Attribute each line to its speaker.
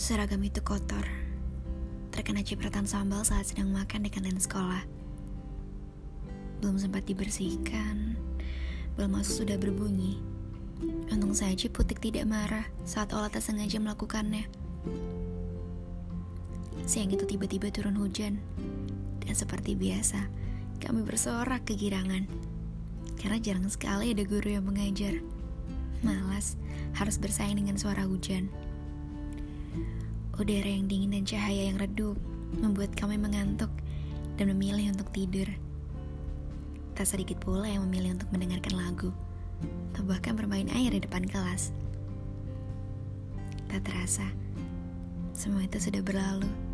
Speaker 1: Seragam itu kotor, terkena cipratan sambal saat sedang makan di kantin sekolah. Belum sempat dibersihkan, bel masuk sudah berbunyi. Untung saja Putik tidak marah saat olah tak sengaja melakukannya. Siang itu tiba-tiba turun hujan, dan seperti biasa, kami bersorak kegirangan. Karena jarang sekali ada guru yang mengajar. Malas harus bersaing dengan suara hujan. Udara yang dingin dan cahaya yang redup membuat kami mengantuk dan memilih untuk tidur. Tak sedikit pula yang memilih untuk mendengarkan lagu, atau bahkan bermain air di depan kelas. Tak terasa, semua itu sudah berlalu